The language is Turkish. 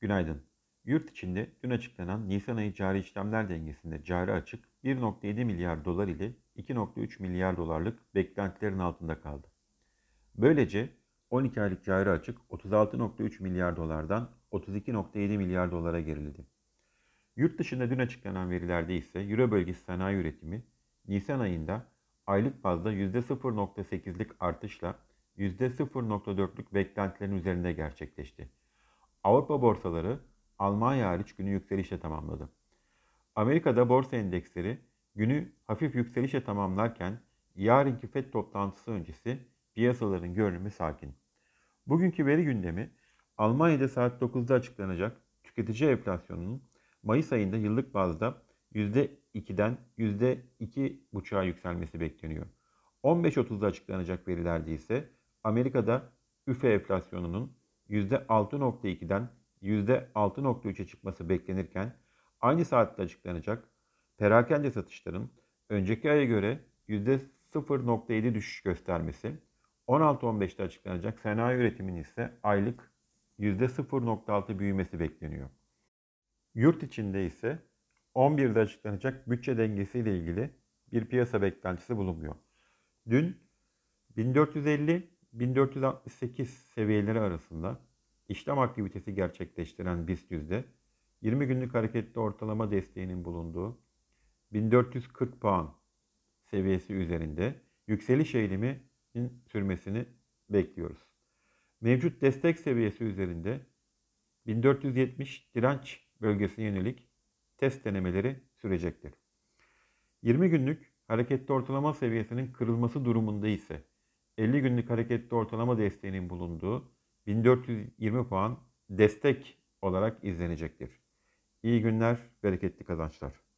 Günaydın. Yurt içinde dün açıklanan Nisan ayı cari işlemler dengesinde cari açık 1.7 milyar dolar ile 2.3 milyar dolarlık beklentilerin altında kaldı. Böylece 12 aylık cari açık 36.3 milyar dolardan 32.7 milyar dolara geriledi. Yurt dışında dün açıklanan verilerde ise Euro bölgesi sanayi üretimi Nisan ayında aylık bazda %0.8'lik artışla %0.4'lük beklentilerin üzerinde gerçekleşti. Avrupa borsaları Almanya hariç günü yükselişle tamamladı. Amerika'da borsa endeksleri günü hafif yükselişle tamamlarken yarınki FED toplantısı öncesi piyasaların görünümü sakin. Bugünkü veri gündemi Almanya'da saat 9'da açıklanacak tüketici enflasyonunun Mayıs ayında yıllık bazda %2'den %2,5'a yükselmesi bekleniyor. 15.30'da açıklanacak verilerde ise Amerika'da üfe enflasyonunun %6.2'den %6.3'e çıkması beklenirken aynı saatte açıklanacak perakende satışların önceki aya göre %0.7 düşüş göstermesi, 16.15'te açıklanacak sanayi üretimin ise aylık %0.6 büyümesi bekleniyor. Yurt içinde ise 11'de açıklanacak bütçe dengesiyle ilgili bir piyasa beklentisi bulunmuyor. Dün 1450-1468 seviyeleri arasında işlem aktivitesi gerçekleştiren BIST yüzde 20 günlük hareketli ortalama desteğinin bulunduğu 1440 puan seviyesi üzerinde yükseliş eğiliminin sürmesini bekliyoruz. Mevcut destek seviyesi üzerinde 1470 direnç bölgesine yönelik test denemeleri sürecektir. 20 günlük hareketli ortalama seviyesinin kırılması durumunda ise 50 günlük hareketli ortalama desteğinin bulunduğu 1420 puan destek olarak izlenecektir. İyi günler, bereketli kazançlar.